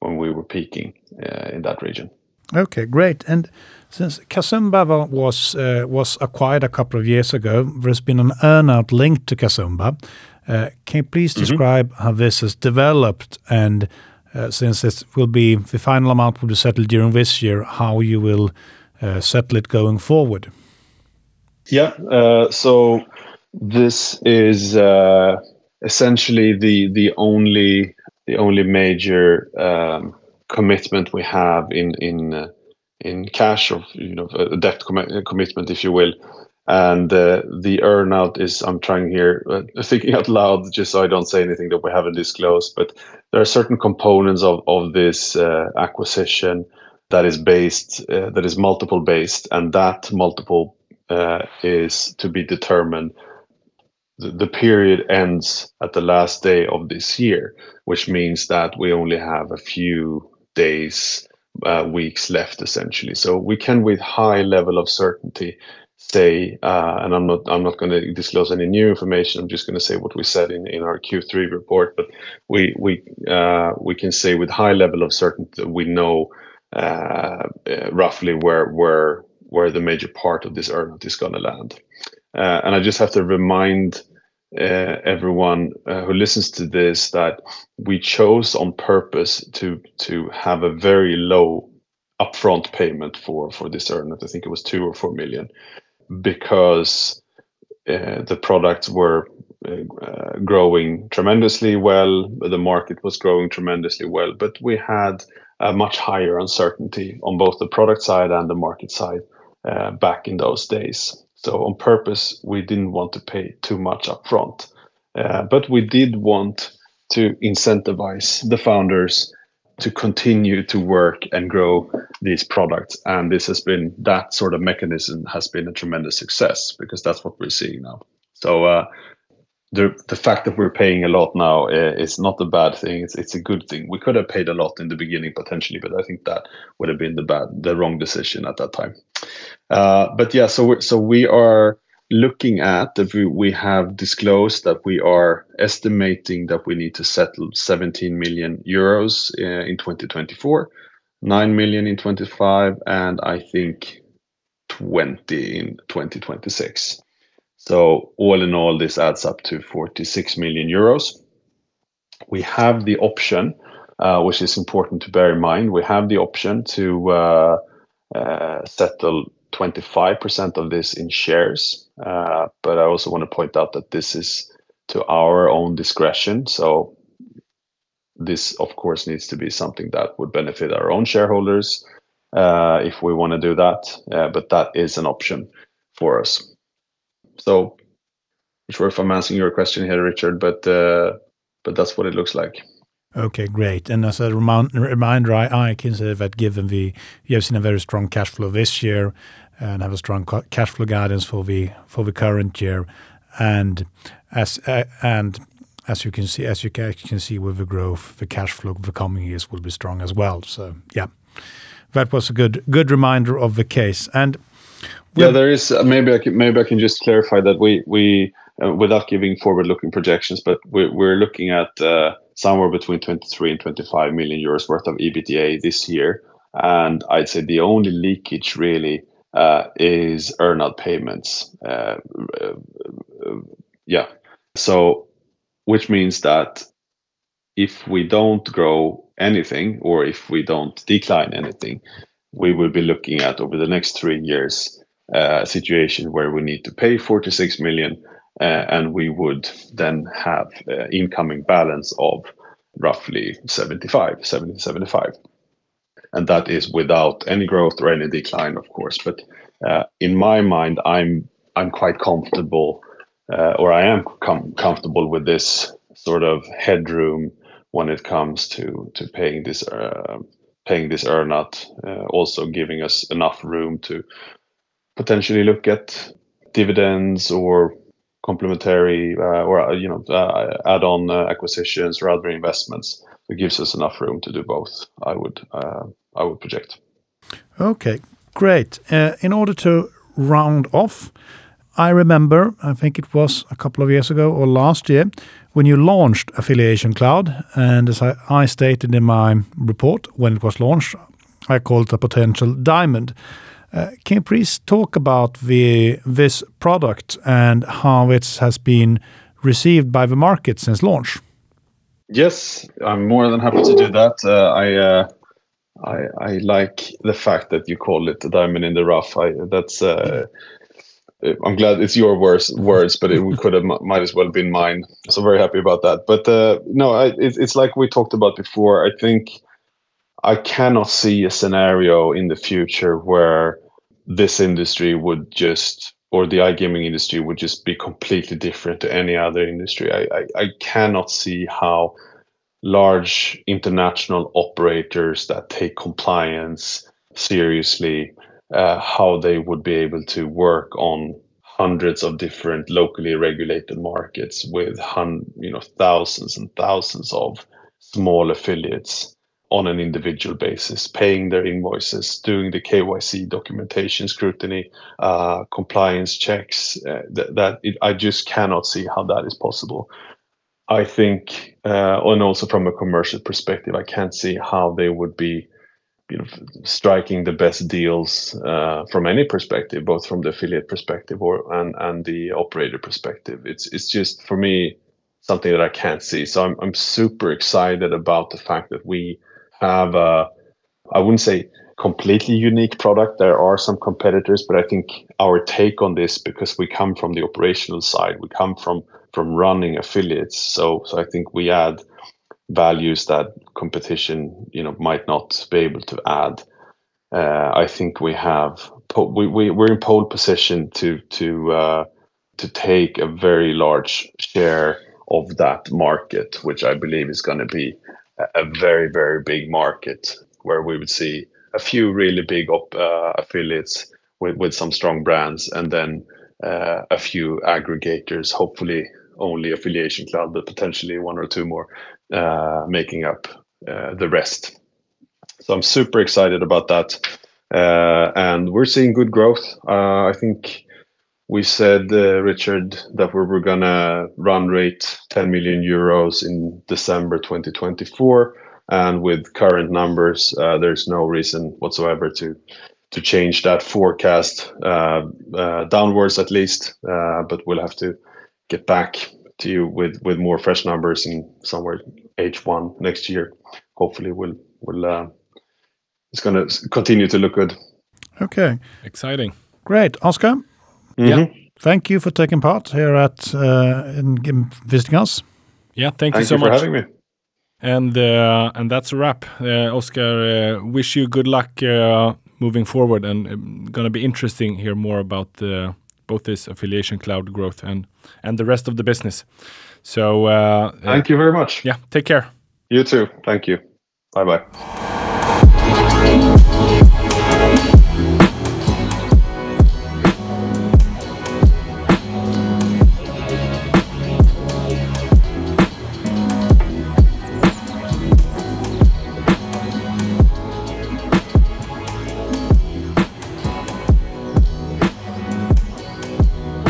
when we were peaking uh, in that region. Okay, great. And since Casumba was uh, was acquired a couple of years ago, there's been an earnout linked to Casumba. Uh, can you please mm-hmm. describe how this has developed and uh, since it will be the final amount will be settled during this year, how you will uh, settle it going forward? Yeah, so this is uh, essentially the the only the only major um, commitment we have in in cash or you know a debt com- commitment, if you will. And uh, the earnout is I'm trying here uh, thinking out loud just so I don't say anything that we haven't disclosed. But there are certain components of of this uh, acquisition that is based that is multiple based, and that multiple is to be determined the period ends at the last day of this year, which means that we only have a few days, uh, weeks left essentially. So we can, with high level of certainty, say, uh, and I'm not I'm not going to disclose any new information. I'm just going to say what we said in, in our Q3 report. But we we uh, we can say with high level of certainty that we know uh, uh, roughly where where where the major part of this earnout is going to land. And I just have to remind uh, everyone uh, who listens to this that we chose on purpose to to have a very low upfront payment for for this earnout. I think it was two or four million, because uh, the products were uh, growing tremendously well. The market was growing tremendously well, but we had a much higher uncertainty on both the product side and the market side uh, back in those days. So on purpose, we didn't want to pay too much upfront, uh, but we did want to incentivize the founders to continue to work and grow these products. And this has been that sort of mechanism has been a tremendous success because that's what we're seeing now. So uh, the the fact that we're paying a lot now uh, is not a bad thing. It's it's a good thing. We could have paid a lot in the beginning potentially, but I think that would have been the bad the wrong decision at that time. Uh, but yeah, so we so we are looking at that we, we have disclosed that we are estimating that we need to settle 17 million euros uh, in 2024, 9 million in 25, and I think 20 in 2026. So all in all, this adds up to 46 million euros. We have the option, uh, which is important to bear in mind. We have the option to uh, uh, settle 25% of this in shares. But I also want to point out that this is to our own discretion. So this, of course, needs to be something that would benefit our own shareholders if we want to do that. But that is an option for us. So, not sure if I'm answering your question here, Richard, but uh, but that's what it looks like. Okay, great. And as a remind, reminder, I, I can say that given the you have seen a very strong cash flow this year, and have a strong cash flow guidance for the for the current year. And as uh, and as you can see, as you can see with the growth, the cash flow the coming years will be strong as well. So yeah, that was a good good reminder of the case. And yeah, there is uh, maybe I can maybe I can just clarify that we we uh, without giving forward looking projections, but we, we're looking at uh, somewhere between 23 and 25 million euros worth of EBITDA this year. And I'd say the only leakage really uh, is earnout payments. Uh, uh, yeah. So, which means that if we don't grow anything or if we don't decline anything, we will be looking at over the next three years uh, a situation where we need to pay 46 million uh, and we would then have uh, incoming balance of roughly 75, 70, 75 and that is without any growth or any decline, of course. But in my mind, I'm I'm quite comfortable, or I am com- comfortable with this sort of headroom when it comes to to paying this paying this earnout, uh, also giving us enough room to potentially look at dividends or complementary uh, or uh, you know add-on acquisitions or other investments. It gives us enough room to do both. I would I would project. Okay, great. In order to round off, I remember, I think it was a couple of years ago or last year, when you launched Affiliation Cloud. And as I, I stated in my report when it was launched, I called it a potential diamond. Uh, can you please talk about the this product and how it has been received by the market since launch? Yes, I'm more than happy to do that. Uh, I uh, I, I like the fact that you call it a diamond in the rough. I, that's uh, I'm glad it's your words, words, but it could have might as well been mine. So very happy about that. But uh, no, I, it, it's like we talked about before. I think I cannot see a scenario in the future where this industry would just or the iGaming industry would just be completely different to any other industry. I, I, I cannot see how large international operators that take compliance seriously, uh, how they would be able to work on hundreds of different locally regulated markets with hun- you know thousands and thousands of small affiliates on an individual basis, paying their invoices, doing the KYC documentation scrutiny, uh, compliance checks. Uh, th- that it, I just cannot see how that is possible. I think, uh, and also from a commercial perspective, I can't see how they would be, you know, striking the best deals uh, from any perspective, both from the affiliate perspective or and and the operator perspective. It's it's just for me something that I can't see. So I'm I'm super excited about the fact that we have a, I wouldn't say completely unique product. There are some competitors, but I think our take on this, because we come from the operational side, we come from from running affiliates. So so I think we add values that competition you know might not be able to add. Uh, I think we have we, we we're in pole position to to uh, to take a very large share of that market, which I believe is going to be a, very very big market where we would see a few really big op, uh, affiliates with, with some strong brands and then uh, a few aggregators, hopefully only affiliation cloud, but potentially one or two more making up uh, the rest. So I'm super excited about that. Uh, and we're seeing good growth. Uh, I think we said, uh, Richard, that we were going to run rate 10 million euros in December 2024. And with current numbers, uh, there's no reason whatsoever to to change that forecast uh, uh, downwards at least. Uh, but we'll have to get back to you with with more fresh numbers in somewhere H1 next year. Hopefully, we'll we'll uh, it's going to continue to look good. Okay, exciting, great, Oskar. Mm-hmm. Yeah, thank you for taking part here at uh, in, visiting us. Yeah, thank, thank you so you for much. having me. And uh, and that's a wrap. Uh, Oskar, uh, wish you good luck uh, moving forward, and um, gonna be interesting hear more about uh, both this affiliation cloud growth and and the rest of the business. So uh, thank you very much. Yeah, take care. You too. Thank you. Bye bye.